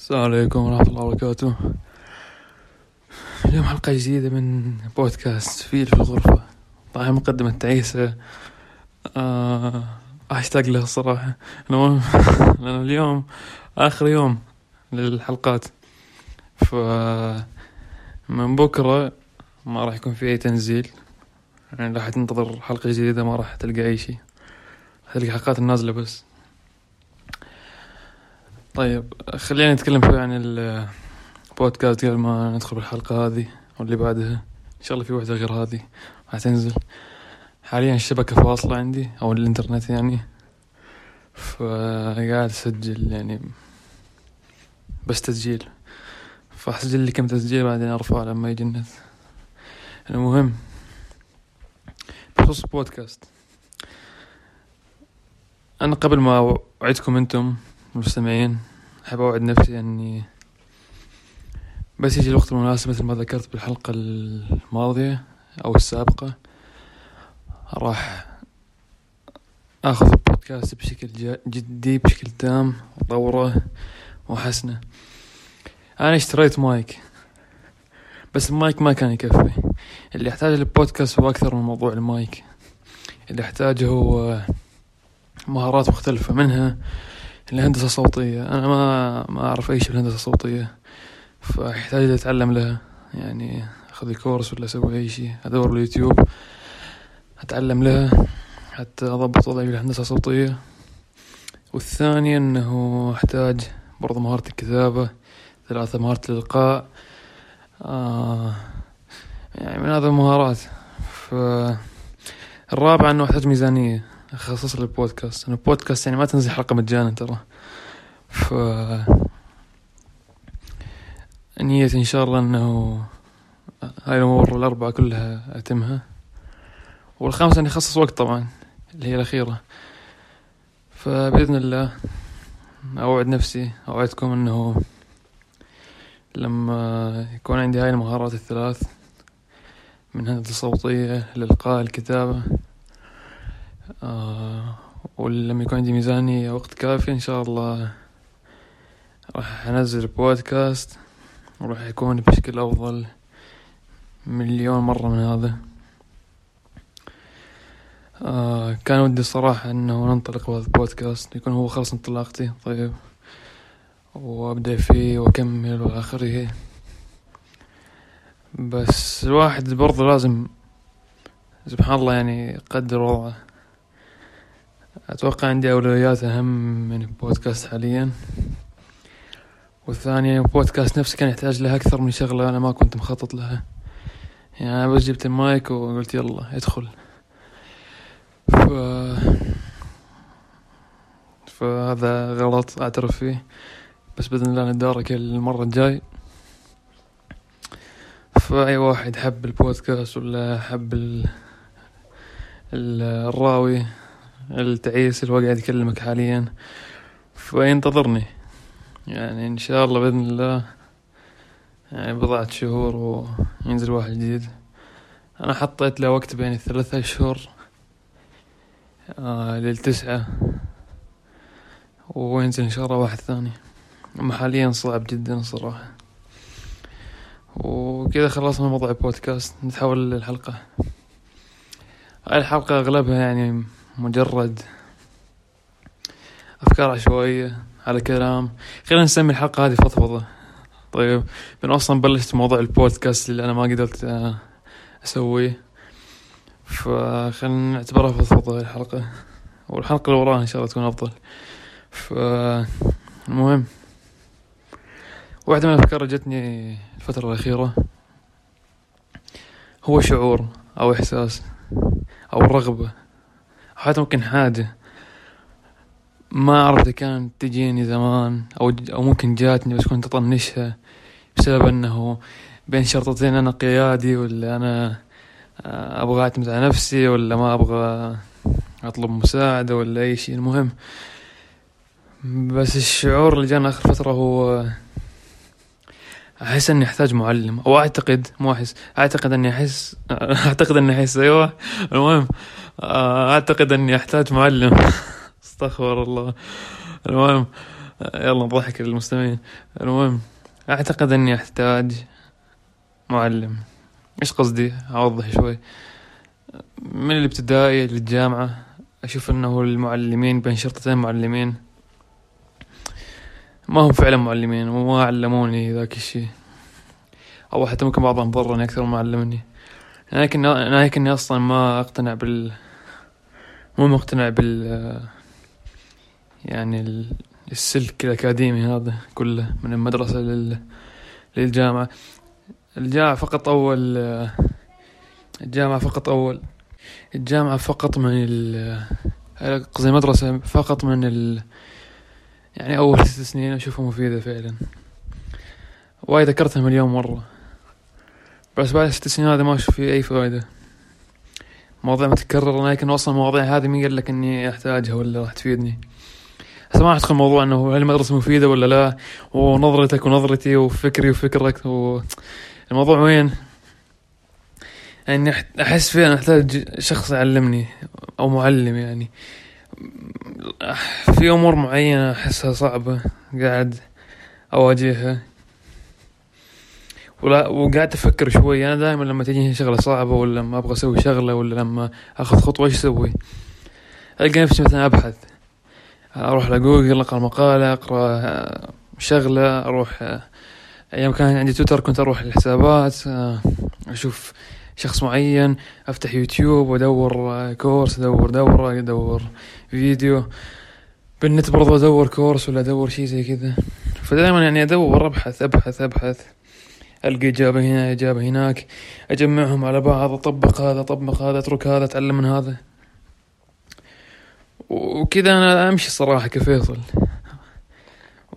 السلام عليكم ورحمة الله وبركاته. اليوم حلقة جديدة من بودكاست فيل في الغرفة. طبعا مقدمة تعيسة. آه أشتاق له الصراحة المهم لأن اليوم آخر يوم للحلقات. ف من بكرة ما راح يكون في أي تنزيل. يعني راح تنتظر حلقة جديدة ما راح تلقى أي شيء. تلقى حلقات النازلة بس. طيب خلينا نتكلم شوي عن البودكاست قبل ما ندخل بالحلقة هذه واللي بعدها. إن شاء الله في واحدة غير هذه راح تنزل. حاليا الشبكة فاصلة عندي أو الإنترنت يعني. فقاعد أسجل يعني بس تسجيل. فأسجل لي كم تسجيل بعدين أرفعه لما يجي النت. المهم بخصوص البودكاست أنا قبل ما أوعدكم أنتم المستمعين أحب أوعد نفسي أني بس يجي الوقت المناسب مثل ما ذكرت بالحلقة الماضية أو السابقة. راح أخذ البودكاست بشكل جدي بشكل تام وأطوره وأحسنه. أنا اشتريت مايك بس المايك ما كان يكفي. اللي يحتاج البودكاست هو أكثر من موضوع المايك. اللي يحتاجه هو مهارات مختلفة منها. الهندسة الصوتية. أنا ما ما أعرف أي شيء بالهندسة الصوتية فيحتاج لي أتعلم لها. يعني أخذ كورس ولا أسوي أي شيء أدور باليوتيوب أتعلم لها حتى أضبط وضعي بالهندسة الصوتية. والثاني أنه أحتاج برضه مهارة الكتابة ثلاثة مهارة الإلقاء. آه يعني من هذه المهارات. فالرابع أنه أحتاج ميزانية. اخصص للبودكاست أنا البودكاست يعني ما تنزل حلقه مجانا ترى. ف نيتي إن شاء الله إنه هاي الأمور الأربعة كلها أتمها. والخامسة إني أخصص وقت طبعا اللي هي الأخيرة. فبإذن الله أوعد نفسي أوعدكم إنه لما يكون عندي هاي المهارات الثلاث من الهندسة الصوتية الإلقاء الكتابة آه ولما يكون عندي ميزانية وقت كافي إن شاء الله راح أنزل بودكاست وراح يكون بشكل أفضل مليون مرة من هذا. آه كان ودي الصراحة إنه ننطلق بهذا البودكاست يكون هو خلص انطلاقتي طيب. وأبدأ فيه وأكمل وآخره بس الواحد برضه لازم سبحان الله يعني يقدر وضعه. أتوقع عندي أولويات أهم من البودكاست حاليا. والثانية البودكاست نفسه كان يحتاج له أكثر من شغلة أنا ما كنت مخطط لها. يعني أنا بس جبت المايك وقلت يلا ادخل. ف... فهذا غلط أعترف فيه. بس بإذن الله نتدارك المرة الجاي. فأي واحد حب البودكاست ولا حب ال... الراوي التعيس اللي هو قاعد يكلمك حاليا. فينتظرني. يعني إن شاء الله بإذن الله يعني بضعة شهور وينزل واحد جديد. أنا حطيت له وقت بين الثلاثة اشهر آه للتسعة وينزل إن شاء الله واحد ثاني. أما حاليا صعب جدا صراحة. وكذا خلصنا موضوع البودكاست. نتحول للحلقة. هاي الحلقة أغلبها يعني مجرد أفكار عشوائية على كلام. خلينا نسمي الحلقة هذه فضفضة. طيب من أصلا بلشت موضوع البودكاست اللي أنا ما قدرت أسويه. فخلينا نعتبرها فضفضة الحلقة. والحلقة اللي وراها إن شاء الله تكون أفضل. فالمهم واحدة من الأفكار اللي جتني الفترة الأخيرة هو شعور أو إحساس أو رغبة حتى ممكن حاجة ما أعرف إذا كانت تجيني زمان أو أو ممكن جاتني بس كنت أطنشها بسبب أنه بين شرطتين أنا قيادي ولا أنا آه، أبغى أعتمد على نفسي ولا ما أبغى أطلب مساعدة ولا أي شيء. المهم بس الشعور اللي جانا آخر فترة هو أحس إني أحتاج معلم أو أعتقد مو أحس أعتقد إني أحس أعتقد إني أحس أيوه. المهم آه، أعتقد إني أحتاج معلم. أستغفر الله. المهم يلا نضحك المستمعين المهم أعتقد إني أحتاج معلم. إيش قصدي؟ أوضح شوي. من الابتدائي للجامعة أشوف إنه المعلمين بين شرطتين معلمين. ما هم فعلا معلمين وما علموني ذاك الشي أو حتى ممكن بعضهم ضرني أكثر ما علمني. لكن لكني أصلا ما أقتنع بال مو مقتنع بال يعني السلك الأكاديمي هذا كله من المدرسة لل... للجامعة. الجامعة فقط أول الجامعة فقط أول الجامعة فقط من ال قصدي المدرسة فقط من ال يعني أول ست سنين أشوفها مفيدة فعلا. وايد ذكرتها مليون مرة. بس بعد ست سنين هذا ما أشوف فيه أي فائدة مواضيع متكررة لكن أصلا المواضيع هذه مين قال لك إني أحتاجها ولا راح تفيدني. هسه ما أدخل موضوع إنه هل المدرسة مفيدة ولا لا ونظرتك ونظرتي وفكري وفكرك و... الموضوع وين؟ يعني أحس فعلا أحتاج شخص يعلمني أو معلم يعني. في أمور معينة أحسها صعبة قاعد أواجهها. ولا وقاعد أفكر شوي. أنا دائما لما تجيني شغلة صعبة ولا لما أبغى أسوي شغلة ولا لما أخذ خطوة إيش أسوي؟ ألقى نفسي مثلا أبحث. أروح لجوجل أقرأ مقالة أقرأ شغلة أروح أيام كان عندي تويتر كنت أروح الحسابات أشوف شخص معين أفتح يوتيوب وأدور كورس أدور دورة أدور فيديو. بالنت برضو أدور كورس ولا أدور شي زي كذا. فدائما يعني أدور أبحث أبحث أبحث. القى إجابة هنا إجابة هناك. أجمعهم على بعض أطبق هذا أطبق هذا أترك هذا أتعلم من هذا. وكذا أنا أمشي الصراحة كفيصل.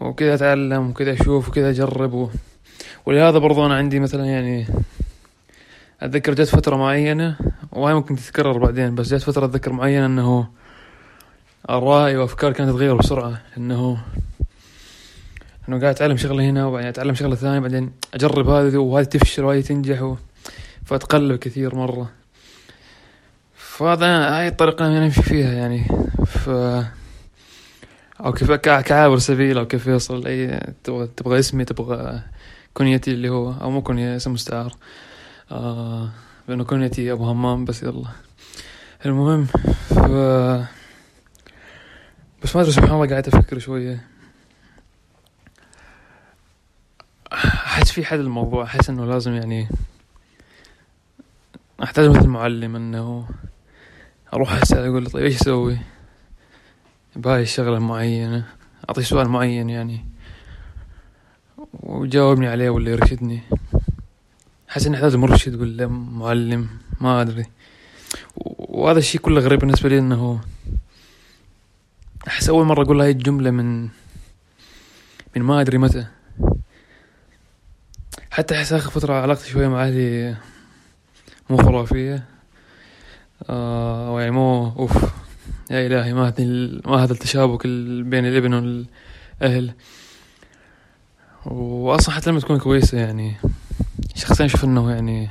وكذا أتعلم وكذا أشوف وكذا أجرب. ولهذا برضو أنا عندي مثلا يعني اتذكر جت فترة معينة وهاي ممكن تتكرر بعدين بس جت فترة اتذكر معينة إنه ارائي وافكاري كانت تتغير بسرعة إنه إنه قاعد أتعلم شغلة هنا وبعدين أتعلم شغلة ثانية بعدين أجرب هذه وهذه تفشل وهذه تنجح و... فأتقلب كثير مرة. فهذا هاي الطريقة اللي نمشي فيها يعني. ف أو كيف كعابر سبيل أو كيف يوصل أي تبغى تبغى اسمي تبغى كنيتي اللي هو أو مو كنية اسم مستعار. آه بأنه كنيتي أبو همام بس يلا. المهم ف بس ما أدري سبحان الله قاعد أفكر شوية. أحس في حد الموضوع أحس إنه لازم يعني أحتاج مثل معلم إنه أروح أسأل أقول له طيب إيش أسوي بهاي الشغله معينة؟ أعطيه سؤال معين يعني ويجاوبني عليه ولا يرشدني؟ حاسس اني احتاج مرشد ولا معلم ما أدري. وهذا الشيء كله غريب بالنسبة لي إنه أحس أول مرة أقول هاي الجملة من من ما أدري متى. حتى أحس آخر فترة علاقتي شوية مع أهلي مو خرافية. آه يعني مو أوف يا إلهي ما هذا ما هذا التشابك بين الابن والأهل. واصلا حتى لما تكون كويسة يعني شخصيا أشوف إنه يعني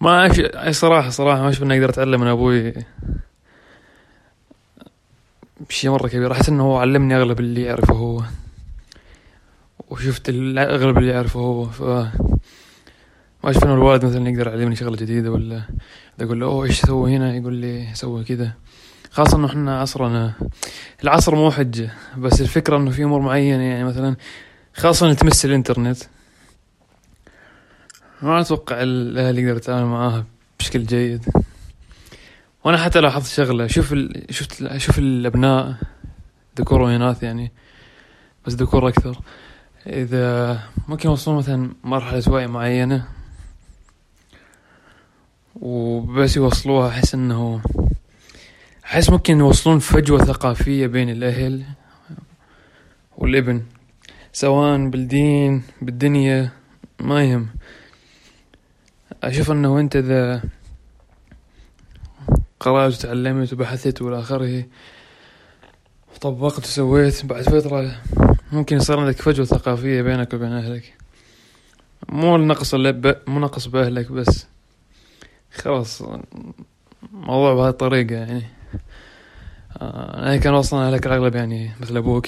ما أي صراحة صراحة ما أشوف إني أقدر أتعلم من أبوي بشي مرة كبير. احس إنه هو علمني أغلب اللي يعرفه هو وشفت أغلب اللي يعرفه هو. ف ما أشوف إنه الوالد مثلا يقدر يعلمني شغلة جديدة ولا أقول له أوه إيش تسوي هنا؟ يقول لي سوي كذا. خاصة إنه إحنا عصرنا العصر مو حجة بس الفكرة إنه في أمور معينة يعني مثلا خاصة تمس الإنترنت. ما أتوقع الأهل يقدر يتعامل معاها بشكل جيد. وأنا حتى لاحظت شغلة شوف ال... شفت شوف الأبناء ذكور واناث يعني بس ذكور أكثر. إذا ممكن يوصلون مثلا مرحلة وعي معينة وبس يوصلوها أحس إنه أحس ممكن يوصلون فجوة ثقافية بين الأهل والابن. سواء بالدين بالدنيا ما يهم. أشوف أنه أنت إذا قرأت وتعلمت وبحثت والى آخره وطبقت وسويت بعد فترة ممكن يصير عندك فجوة ثقافية بينك وبين أهلك. مو النقص مو نقص بأهلك بس. خلاص موضوع بهذه الطريقة يعني. آه، أنا كان أصلا أهلك الأغلب يعني مثل أبوك.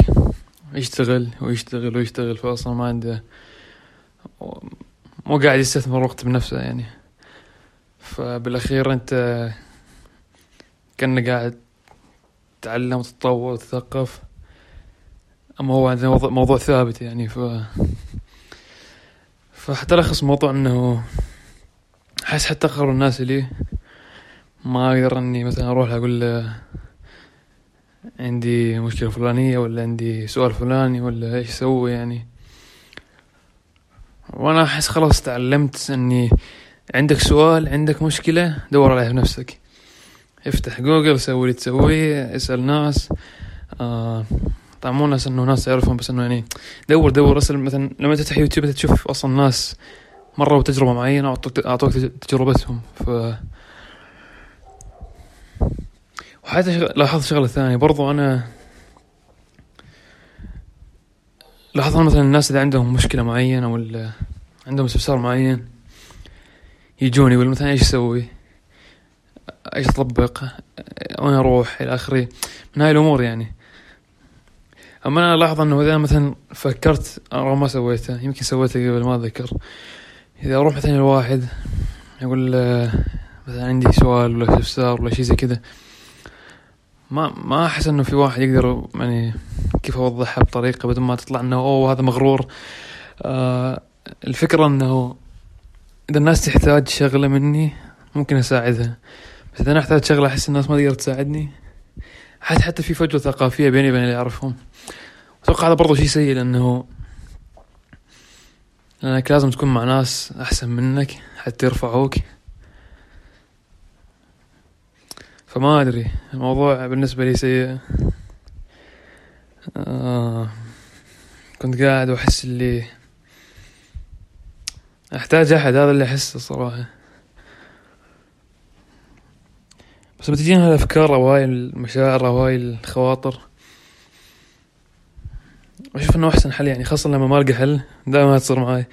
يشتغل ويشتغل ويشتغل فأصلا ما عنده مو قاعد يستثمر وقت بنفسه يعني. فبالأخير أنت كأنك قاعد تتعلم وتتطور وتتثقف أما هو عندنا موضوع ثابت يعني. ف فحتى ألخص الموضوع أنه أحس حتى أقرب الناس لي ما أقدر إني مثلا أروح أقول له عندي مشكلة فلانية ولا عندي سؤال فلاني ولا إيش أسوي يعني. وأنا أحس خلاص تعلمت إني عندك سؤال عندك مشكلة دور عليها بنفسك. افتح جوجل سوي اللي تسويه اسأل ناس. آه طبعا مو ناس إنه ناس يعرفهم بس إنه يعني دور دور. اسأل مثلا لما تفتح يوتيوب تشوف أصلا ناس مروا بتجربة معينة أعطوك تجربتهم. ف وحتى لاحظت شغلة ثانية. برضو أنا لاحظت مثلا الناس اذا عندهم مشكلة معينة ولا عندهم استفسار معين يجوني يقول مثلا إيش أسوي؟ إيش أطبق؟ وين أروح؟ إلى آخره. من هاي الأمور يعني. أما أنا الاحظ أنه إذا مثلا فكرت أنا ما سويته يمكن سويته قبل ما أتذكر. إذا أروح مثلا الواحد يقول مثلا عندي سؤال ولا استفسار ولا شيء زي كذا ما ما أحس إنه في واحد يقدر يعني كيف أوضحها بطريقة بدون ما تطلع إنه أوه هذا مغرور. آه الفكرة إنه إذا الناس تحتاج شغلة مني ممكن أساعدها. بس إذا أنا أحتاج شغلة أحس الناس ما تقدر تساعدني. حتى حتى في فجوة ثقافية بيني وبين اللي أعرفهم. أتوقع هذا برضو شيء سيء لأنه لأنك لازم تكون مع ناس أحسن منك حتى يرفعوك. فما أدري الموضوع بالنسبة لي سيء. آه كنت قاعد واحس اللي أحتاج أحد هذا اللي أحسه صراحة. بس بتجينا الأفكار أو هاي المشاعر أو هاي الخواطر أشوف إنه أحسن حل يعني خاصة لما ما ألقى حل دائما تصير معاي.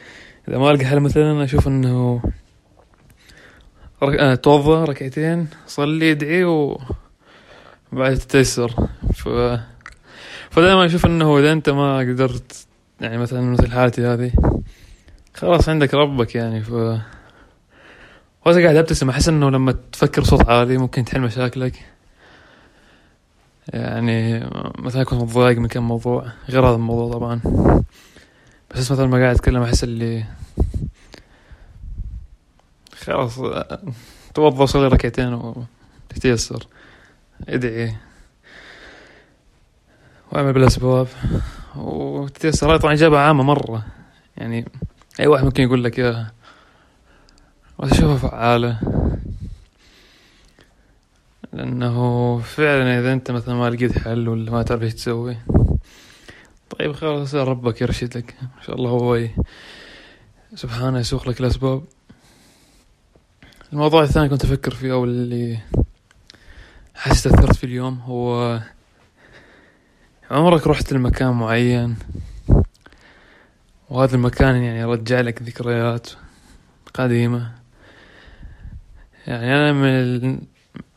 إذا ما ألقى حل مثلا رك... آه توضى ركعتين صلي ادعي و بعد تتيسر ف فدائما أشوف إنه إذا أنت ما قدرت يعني مثلا مثل حالتي هذه خلاص عندك ربك يعني. ف وأنا قاعد أبتسم أحس إنه لما تفكر بصوت عالي ممكن تحل مشاكلك. يعني مثلا كنت متضايق من كم موضوع غير هذا الموضوع طبعا. بس مثلا ما قاعد أتكلم أحس اللي خلاص توضى وصلي ركعتين وتتيسر ادعي. واعمل بالأسباب وتتيسر هاي طبعا إجابة عامة مرة. يعني أي واحد ممكن يقول لك اياها واشوفها فعالة. لأنه فعلا إذا أنت مثلا ما لقيت حل ولا ما تعرف إيش تسوي. طيب خلاص ربك يرشدك. إن شاء الله هو سبحانه يسوق لك الأسباب. الموضوع الثاني كنت أفكر فيه أو اللي حسيت اثرت في اليوم هو عمرك رحت لمكان معين؟ وهذا المكان يعني رجع لك ذكريات قديمة. يعني أنا من ال...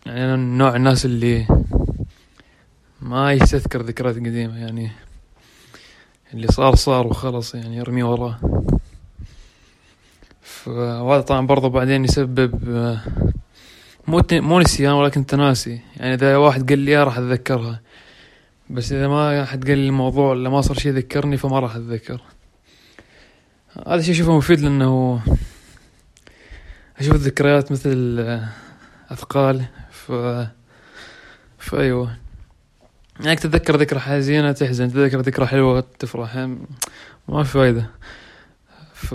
يعني أنا من نوع الناس اللي ما يستذكر ذكريات قديمة يعني اللي صار صار وخلص يعني ارميه وراه. فهذا طبعا برضه بعدين يسبب مو مو نسيان ولكن تناسي. يعني إذا واحد قال لي راح أتذكرها. بس إذا ما أحد قال لي الموضوع ولا ما صار شيء يذكرني فما راح أتذكر. هذا الشيء أشوفه مفيد لأنه أشوف الذكريات مثل أثقال. ف فايوه يعني تتذكر ذكرى حزينة تحزن. تتذكر ذكرى حلوة تفرح. ما في فايدة. ف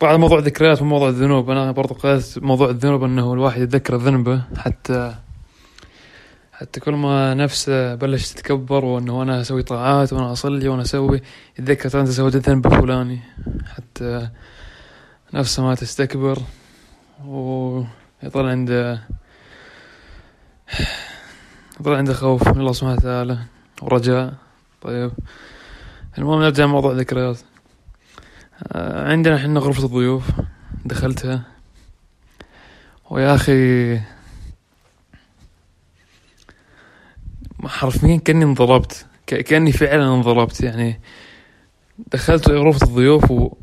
بعد موضوع الذكريات وموضوع الذنوب. أنا برضو قلت موضوع الذنوب إنه الواحد يتذكر ذنبه حتى حتى كل ما نفسه بلش تتكبر وإنه أنا أسوي طاعات وأنا أصلي وأنا أسوي يتذكر أنت سويت الذنب الفلاني. حتى نفسه ما تستكبر ويظل عنده يظل عنده خوف من الله سبحانه وتعالى ورجاء. طيب المهم نرجع لموضوع الذكريات. عندنا إحنا غرفة الضيوف دخلتها. ويا أخي حرفيا كأني انضربت. كأني فعلا انضربت. يعني دخلت غرفة الضيوف و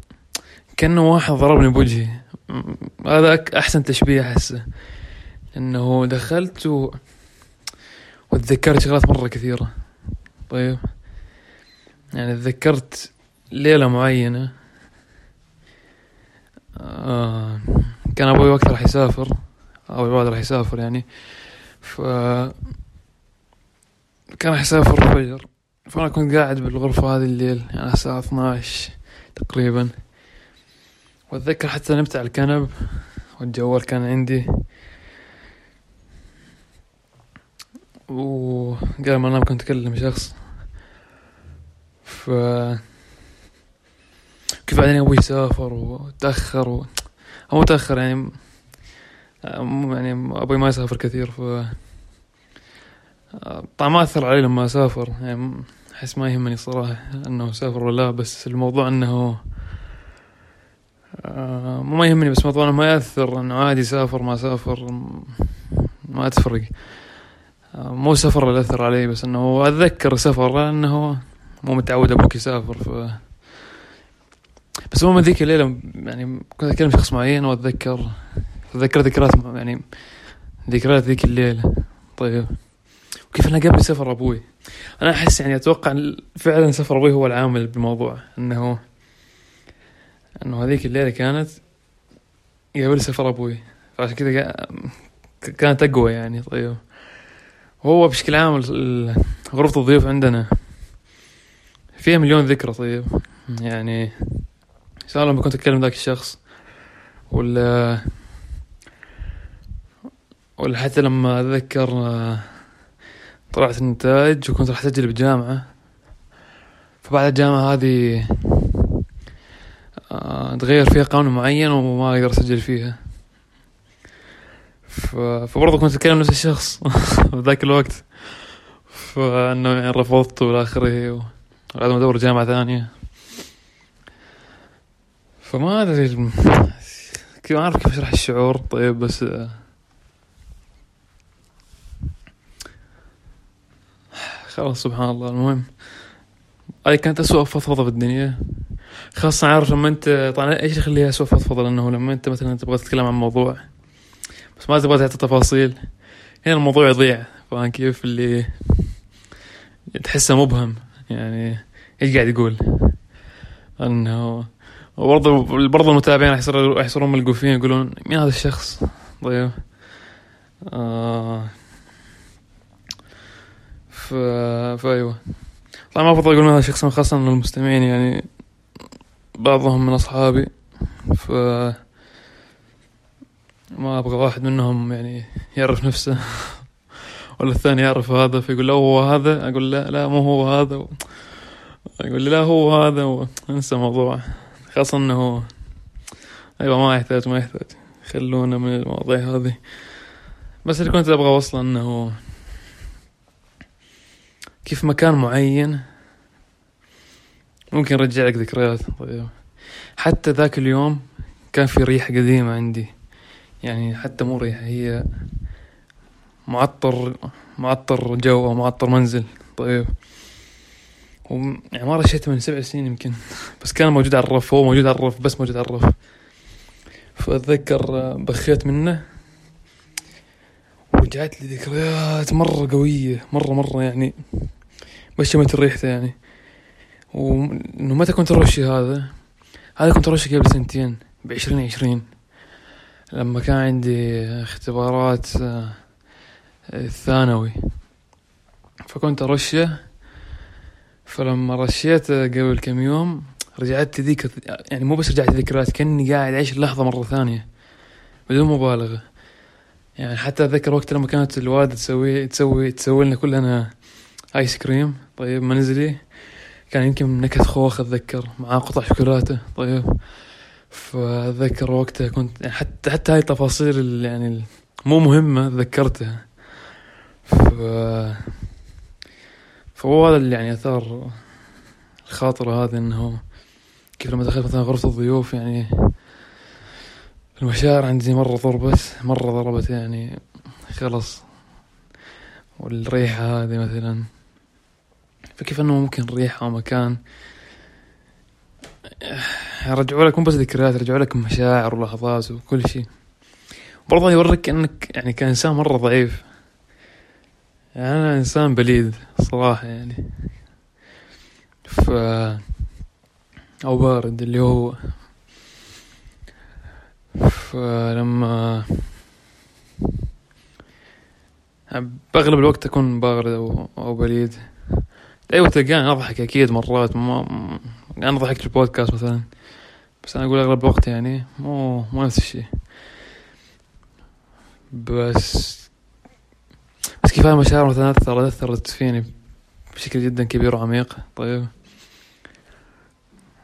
كأنه واحد ضربني بوجهي. هذا أحسن تشبيه أحسه. إنه دخلت و... وتذكرت شغلات مرة كثيرة. طيب؟ يعني تذكرت ليلة معينة. آه كان أبوي وقت راح يسافر. أبوي بعد راح يسافر يعني. ف كان راح يسافر الفجر. فأنا كنت قاعد بالغرفة هذه الليل يعني الساعة 12 تقريبا. وأتذكر حتى نمت على الكنب والجوال كان عندي. وقبل ما أنام كنت أكلم شخص. ف كيف بعدين أبوي سافر وتأخر و... أو تاخر يعني يعني أبوي ما يسافر كثير ف طبعا ما أثر علي لما أسافر يعني أحس ما يهمني صراحة إنه سافر ولا لا بس الموضوع إنه ما يهمني بس موضوع ما يأثر إنه عادي سافر ما سافر ما تفرق. مو سفر اللي أثر علي بس إنه أتذكر سفر لأنه مو متعود أبوك يسافر ف بس مو من ذيك الليلة يعني كنت أتكلم شخص معين وأتذكر أتذكر ذكريات يعني ذكريات ذيك الليلة. طيب. وكيف أنا قبل سفر أبوي؟ أنا أحس يعني أتوقع فعلا سفر أبوي هو العامل بالموضوع أنه أنه هذيك الليلة كانت قبل سفر أبوي. فعشان كذا كانت أقوى يعني. طيب. هو بشكل عام غرفة الضيوف عندنا فيها مليون ذكرى. طيب. يعني الله لما كنت أتكلم ذاك الشخص. ولا ولا حتى لما أتذكر طلعت النتائج وكنت راح أسجل بجامعة. فبعد الجامعة هذه تغير فيها قانون معين وما أقدر أسجل فيها. فبرضه كنت أتكلم نفس الشخص بذاك الوقت. فأنه يعني رفضت وإلى آخره ادور جامعة ثانية. فما أدري ما أعرف كيف أشرح الشعور طيب بس خلاص سبحان الله. المهم هاي كانت أسوأ فضفضة في الدنيا. خاصة عارف لما أنت طبعا إيش يخليها أسوأ فضفضة؟ لأنه لما أنت مثلا تبغى تتكلم عن موضوع بس ما تبغى تعطي تفاصيل هنا الموضوع يضيع. فاهم كيف؟ اللي تحسه مبهم. يعني إيش قاعد يقول؟ أنه وبرضه برضه المتابعين راح يصيرون ملقوفين يقولون مين هذا الشخص؟ طيب. آه. ف... فأيوة. طبعا ما أفضل أقول مين هذا الشخص خاصة المستمعين يعني بعضهم من أصحابي. ف ما أبغى واحد منهم يعني يعرف نفسه. ولا الثاني يعرف هذا فيقول له هو هذا أقول لا لا مو هو هذا. يقول لي لا هو هذا انسى الموضوع. خاصة إنه أيوه ما يحتاج ما يحتاج. خلونا من المواضيع هذه. بس اللي كنت أبغى أوصله إنه كيف مكان معين ممكن يرجع لك ذكريات. طيب. حتى ذاك اليوم كان في ريحة قديمة عندي. يعني حتى مو ريحة هي معطر معطر جو أو معطر منزل. طيب. يعني ما رشيته من سبع سنين يمكن. بس كان موجود على الرف هو موجود على الرف بس موجود على الرف. فأتذكر بخيت منه. ورجعت لي ذكريات مرة قوية مرة مرة يعني. بس شمت ريحته يعني. وإنه متى كنت أرشي هذا؟ هذا كنت أرشي قبل سنتين بعشرين عشرين. لما كان عندي اختبارات آه، الثانوي. فكنت أرشه فلما رشيته قبل كم يوم رجعت ذيك يعني مو بس رجعت ذكريات كأني قاعد أعيش اللحظة مرة ثانية بدون مبالغة. يعني حتى أتذكر وقت لما كانت الوالدة تسوي تسوي تسوي لنا كلنا ايس كريم طيب منزلي. كان يمكن نكهة خوخ أتذكر مع قطع شوكولاتة طيب. فأتذكر وقتها كنت يعني حتى حتى هاي التفاصيل يعني مو مهمة تذكرتها ف فهو هذا اللي يعني أثار الخاطرة هذه إنه كيف لما دخلت مثلا غرفة الضيوف يعني المشاعر عندي مرة ضربت مرة ضربت يعني خلص والريحة هذه مثلا. فكيف إنه ممكن ريحة أو مكان؟ يرجعوا لك مو بس ذكريات يرجعوا لك مشاعر ولحظات وكل شيء. برضه يوريك إنك يعني كإنسان مرة ضعيف. يعني أنا إنسان بليد صراحة يعني. ف أو بارد اللي هو. فلما بأغلب الوقت أكون بارد أو, أو بليد. أيوة تلقاني أضحك أكيد مرات ما أنا ضحكت في البودكاست مثلا. بس أنا أقول أغلب الوقت يعني مو مو نفس الشيء. بس بس كيف المشاعر مثلا؟ أثرت فيني بشكل جدا كبير وعميق. طيب.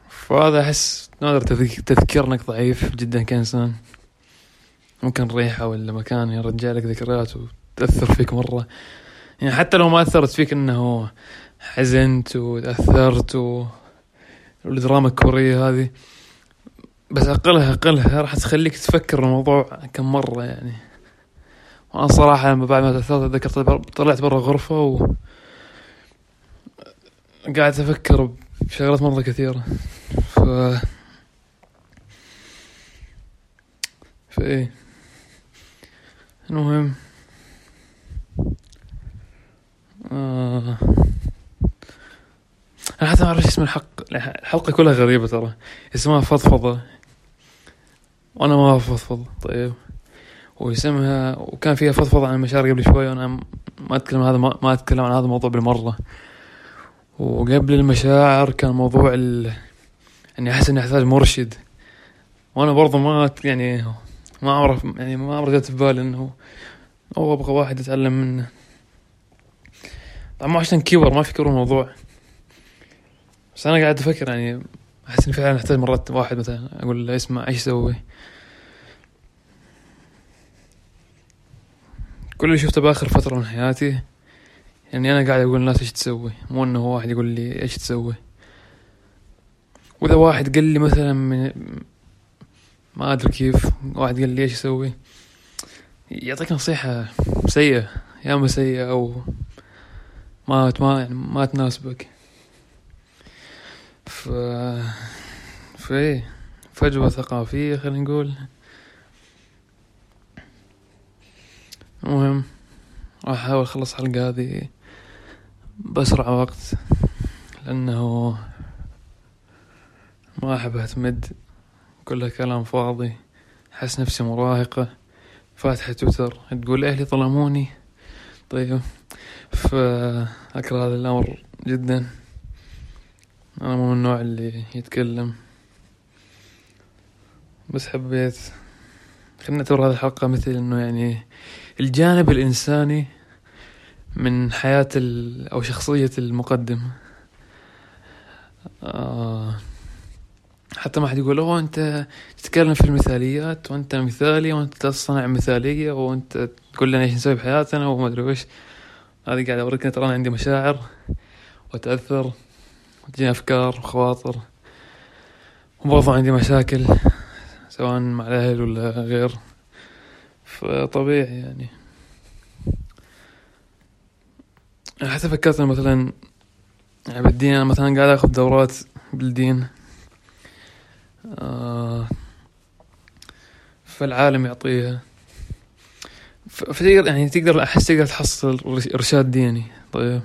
فهذا أحس نادر تذكير إنك ضعيف جدا كإنسان. ممكن ريحة ولا مكان يرجع لك ذكريات وتأثر فيك مرة. يعني حتى لو ما أثرت فيك إنه حزنت وتأثرت و... والدراما الكورية هذه بس أقلها أقلها راح تخليك تفكر الموضوع كم مرة يعني. وأنا صراحة لما بعد ما تأثرت أتذكر طلعت برا غرفة و قاعد أفكر بشغلات مرة كثيرة. ف فإيه. المهم. آه. أنا حتى ما أعرف اسم الحق. الحلقة كلها غريبة ترى. اسمها فضفضة. وأنا ما أفضفض طيب. واسمها وكان فيها فضفضة عن المشاعر قبل شوي وأنا ما أتكلم هذا ما أتكلم عن هذا الموضوع بالمرة. وقبل المشاعر كان موضوع ال... اني أحس إني أحتاج مرشد. وأنا برضو ما يعني ما أعرف يعني ما اعرف جت في بالي إنه أو أبغى واحد اتعلم منه. طبعا عشان كبر ما فكروا الموضوع. بس أنا قاعد أفكر يعني أحس إني فعلا أحتاج مرات واحد مثلا أقول له اسمع إيش أسوي كل اللي شفته بآخر فترة من حياتي يعني أنا قاعد أقول للناس إيش تسوي؟ مو إنه واحد يقول لي إيش تسوي. وإذا واحد قال لي مثلا من ما أدري كيف واحد قال لي إيش أسوي يعطيك نصيحة سيئة يا اما سيئة أو ما ما يعني ما تناسبك. ف فإيه فجوة ثقافية خلينا نقول. المهم راح أحاول أخلص الحلقة هذه بأسرع وقت لأنه ما أحب أعتمد كلها كلام فاضي أحس نفسي مراهقة فاتحة تويتر تقول أهلي ظلموني؟ طيب فأكره هذا الأمر جدا. أنا مو من النوع اللي يتكلم. بس حبيت خلنا نعتبر هذه الحلقة مثل إنه يعني الجانب الإنساني من حياة أو شخصية المقدم. آه حتى ما حد يقول أوه أنت تتكلم في المثاليات وأنت مثالي وأنت تصنع مثالية وأنت تقول لنا إيش نسوي بحياتنا وما أدري وش هذه قاعد أوريك ترى أنا عندي مشاعر وتأثر وتجيني أفكار وخواطر وبرضه عندي مشاكل سواء مع الأهل ولا غير. فطبيعي يعني. حتى فكرت مثلا يعني بالدين أنا مثلا قاعد أخذ دورات بالدين. آه فالعالم يعطيها. فتقدر يعني تقدر أحس تقدر تحصل إرشاد ديني. طيب.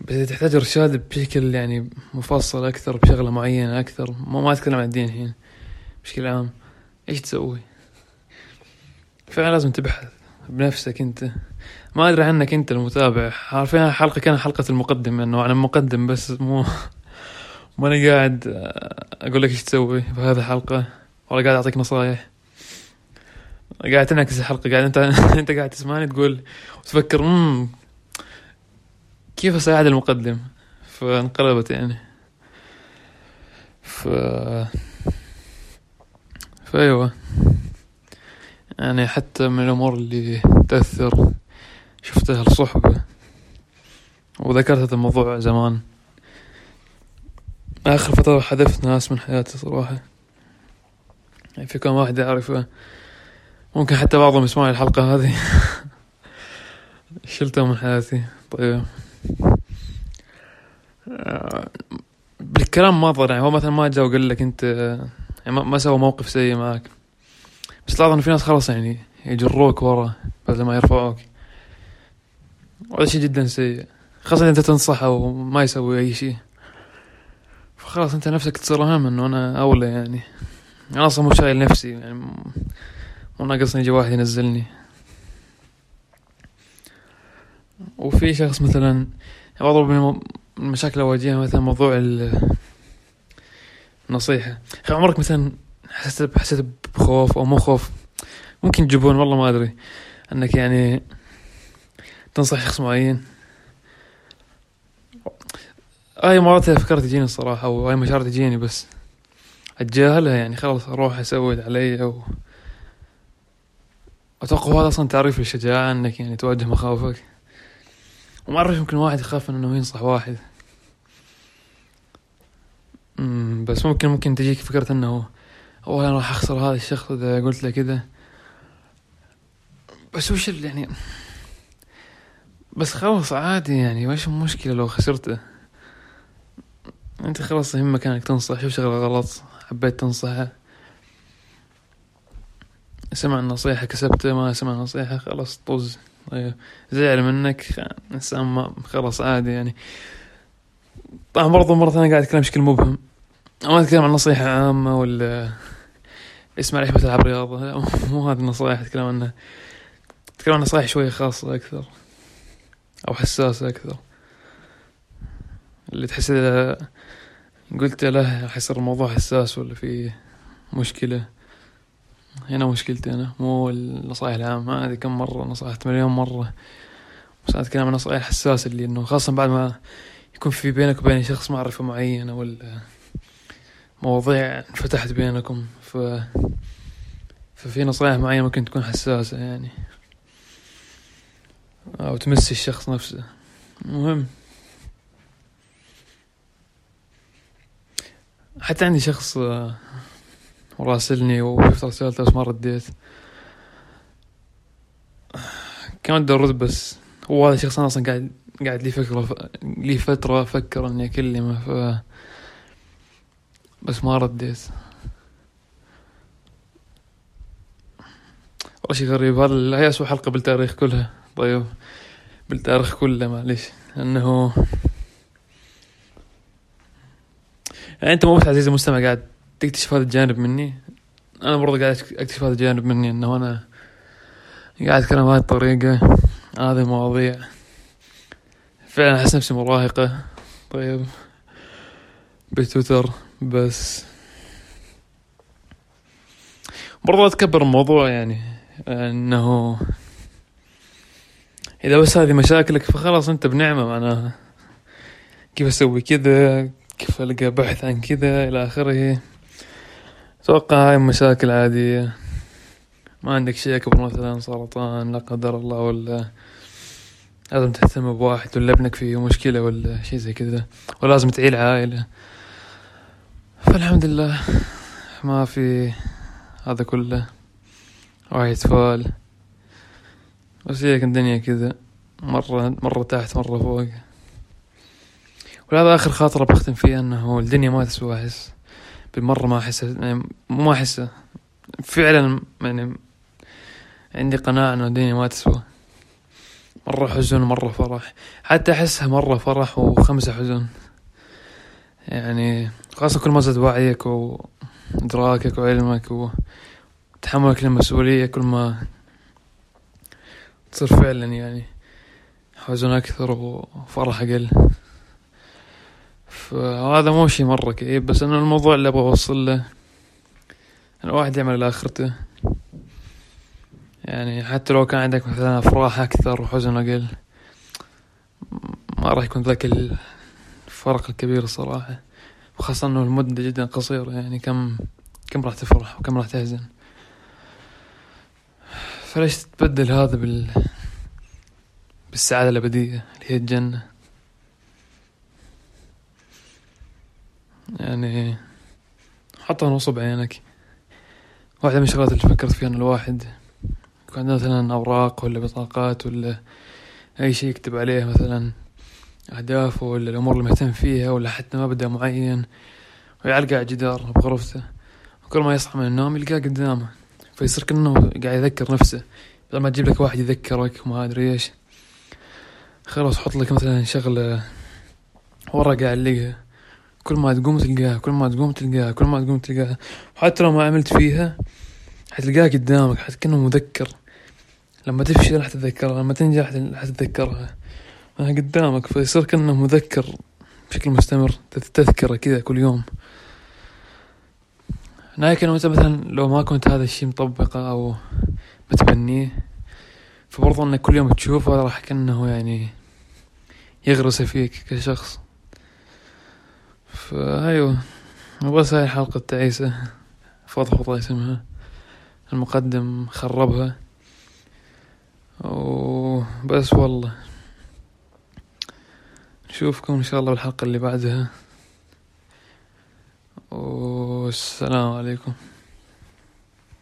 بس تحتاج إرشاد بشكل يعني مفصل أكثر بشغلة معينة أكثر ما ما أتكلم عن الدين الحين بشكل عام. إيش تسوي؟ فعلا لازم تبحث بنفسك أنت. ما أدري عنك انت المتابع. حرفيا حلقه كان حلقة المقدم انه أنا مقدم بس مو ما أنا قاعد أقول لك إيش تسوي في هذه الحلقة ولا قاعد أعطيك نصايح. قاعد تنعكس الحلقة قاعد انت أنت قاعد تسمعني تقول وتفكر امم كيف أساعد المقدم؟ فانقلبت يعني. ف فأيوة. يعني حتى من الأمور اللي تأثر. شفتها الصحبة. وذكرت هذا الموضوع زمان. آخر فترة حذفت ناس من حياتي صراحة. يعني في كم واحد أعرفه ممكن حتى بعضهم يسمعون الحلقة هذه. شلته من حياتي. طيب. آه، بالكلام ما ضر. يعني هو مثلا ما جاء وقال لك أنت يعني ما سوى موقف سيء معك. بس لاحظ ان في ناس خلاص يعني يجروك ورا بدل ما يرفعوك. وهذا شيء جدا سيء. خاصة أنت تنصحه وما يسوي أي شيء. فخلاص أنت نفسك تصير اهم انه أنا أولى يعني. أنا أصلا مو شايل نفسي يعني مو ناقصني يجي واحد ينزلني. وفي شخص مثلا برضو من المشاكل اللي أواجهها مثلا موضوع النصيحة. عمرك مثلا حسيت حسيت بخوف أو مو خوف. ممكن جبون والله ما أدري. إنك يعني تنصح شخص معين. هاي مرات افكار تجيني الصراحة وهاي مشاعر تجيني بس أتجاهلها يعني. خلاص أروح أسوي علي أو أتوقع هذا أصلا تعريف الشجاعة إنك يعني تواجه مخاوفك. وما أعرف يمكن واحد يخاف إنه ينصح واحد. بس ممكن ممكن تجيك فكرة إنه أنا راح أخسر هذا الشخص إذا قلت له كذا. بس وش يعني بس خلاص عادي يعني وش المشكلة لو خسرته. أنت خلاص يهمك إنك تنصح شوف شغلة غلط حبيت تنصحه. سمع النصيحة كسبته ما سمع النصيحة خلاص طز. طيب زعل منك إنسان ما خلاص عادي يعني. طبعا برضو مرة ثانية قاعد أتكلم بشكل مبهم. ما أتكلم عن نصيحة عامة ولا اسمع ليش بتلعب رياضة. مو هذه النصائح أتكلم عنها. أتكلم عن نصائح شوية خاصة أكثر. أو حساسة أكثر. اللي تحس إذا قلت له راح يصير الموضوع حساس ولا في مشكلة. هنا مشكلتي أنا مو النصائح العامة. هذه كم مرة نصحت مليون مرة. بس أنا أتكلم عن نصائح حساسة اللي إنه خاصة بعد ما يكون في بينك وبين شخص معرفة معينة ولا مواضيع انفتحت بينكم ف ففي نصائح معينة ممكن تكون حساسة يعني. أو تمس الشخص نفسه. المهم. حتى عندي شخص وراسلني وشفت رسالته بس ما رديت. كان ودي أرد بس هو هذا الشخص أنا أصلا قاعد قاعد لي فكرة لي فترة أفكر إني أكلمه ف بس ما رديت والله شي غريب هذا هي اسوء حلقة بالتاريخ كلها. طيب بالتاريخ كله معليش. إنه يعني أنت مو بس عزيزي المستمع قاعد تكتشف هذا الجانب مني. أنا برضه قاعد أكتشف هذا الجانب مني إنه أنا قاعد أتكلم بهذه الطريقة. هذه المواضيع فعلا أحس نفسي مراهقة طيب بتويتر. بس. برضه اتكبر الموضوع يعني إنه إذا بس هذه مشاكلك فخلاص أنت بنعمة معناها كيف أسوي كذا كيف ألقى بحث عن كذا إلى آخره. أتوقع هاي مشاكل عادية. ما عندك شيء أكبر مثلا سرطان لا قدر الله ولا لازم تهتم بواحد ولا ابنك فيه مشكلة ولا شيء زي كذا. ولازم تعيل عائلة. فالحمد لله. ما في هذا كله. واحد يتفال. بس هيك الدنيا كذا. مرة مرة تحت مرة فوق. وهذا آخر خاطرة بختم فيها أنه الدنيا ما تسوى أحس. بالمرة ما أحس يعني ما أحسه فعلا يعني عندي قناعة إنه الدنيا ما تسوى. مرة حزن ومرة فرح. حتى أحسها مرة فرح وخمسة حزن. يعني خاصة كل ما زاد وعيك وإدراكك وعلمك وتحملك للمسؤولية كل ما تصير فعلا يعني حزن أكثر وفرح أقل. فهذا مو شي مرة كئيب بس إنه الموضوع اللي أبغى أوصل له إن الواحد يعمل لاخرته يعني حتى لو كان عندك مثلا أفراح أكثر وحزن أقل ما راح يكون ذاك الفرق الكبير الصراحة وخاصة إنه المدة جدا قصيرة يعني كم كم راح تفرح وكم راح تحزن فليش تبدل هذا بال بالسعادة الأبدية اللي هي الجنة؟ يعني حطها نصب عينك واحدة من الشغلات اللي فكرت فيها أن الواحد يكون عنده مثلا أوراق ولا بطاقات ولا أي شيء يكتب عليه مثلا. أهدافه ولا الأمور اللي مهتم فيها ولا حتى مبدأ معين ويعلقه على الجدار بغرفته. وكل ما يصحى من النوم يلقاه قدامه فيصير كأنه قاعد يذكر نفسه. بدل ما تجيب لك واحد يذكرك وما أدري إيش. خلاص حط لك مثلا شغلة ورقة علقها. كل ما تقوم تلقاها كل ما تقوم تلقاها كل ما تقوم تلقاها. وحتى لو ما عملت فيها حتلقاها قدامك كأنه مذكر. لما تفشل راح تتذكرها لما تنجح راح تتذكرها. قدامك فيصير كأنه مذكر بشكل مستمر تذكرة كذا كل يوم. لكن مثلا لو ما كنت هذا الشيء مطبقة أو متبنيه فبرضو إنك كل يوم تشوفه راح كأنه يعني يغرس فيك كشخص. فأيوه بس هاي حلقة تعيسة فضفضة اسمها. المقدم خربها. وبس والله. نشوفكم إن شاء الله بالحلقة اللي بعدها. والسلام عليكم.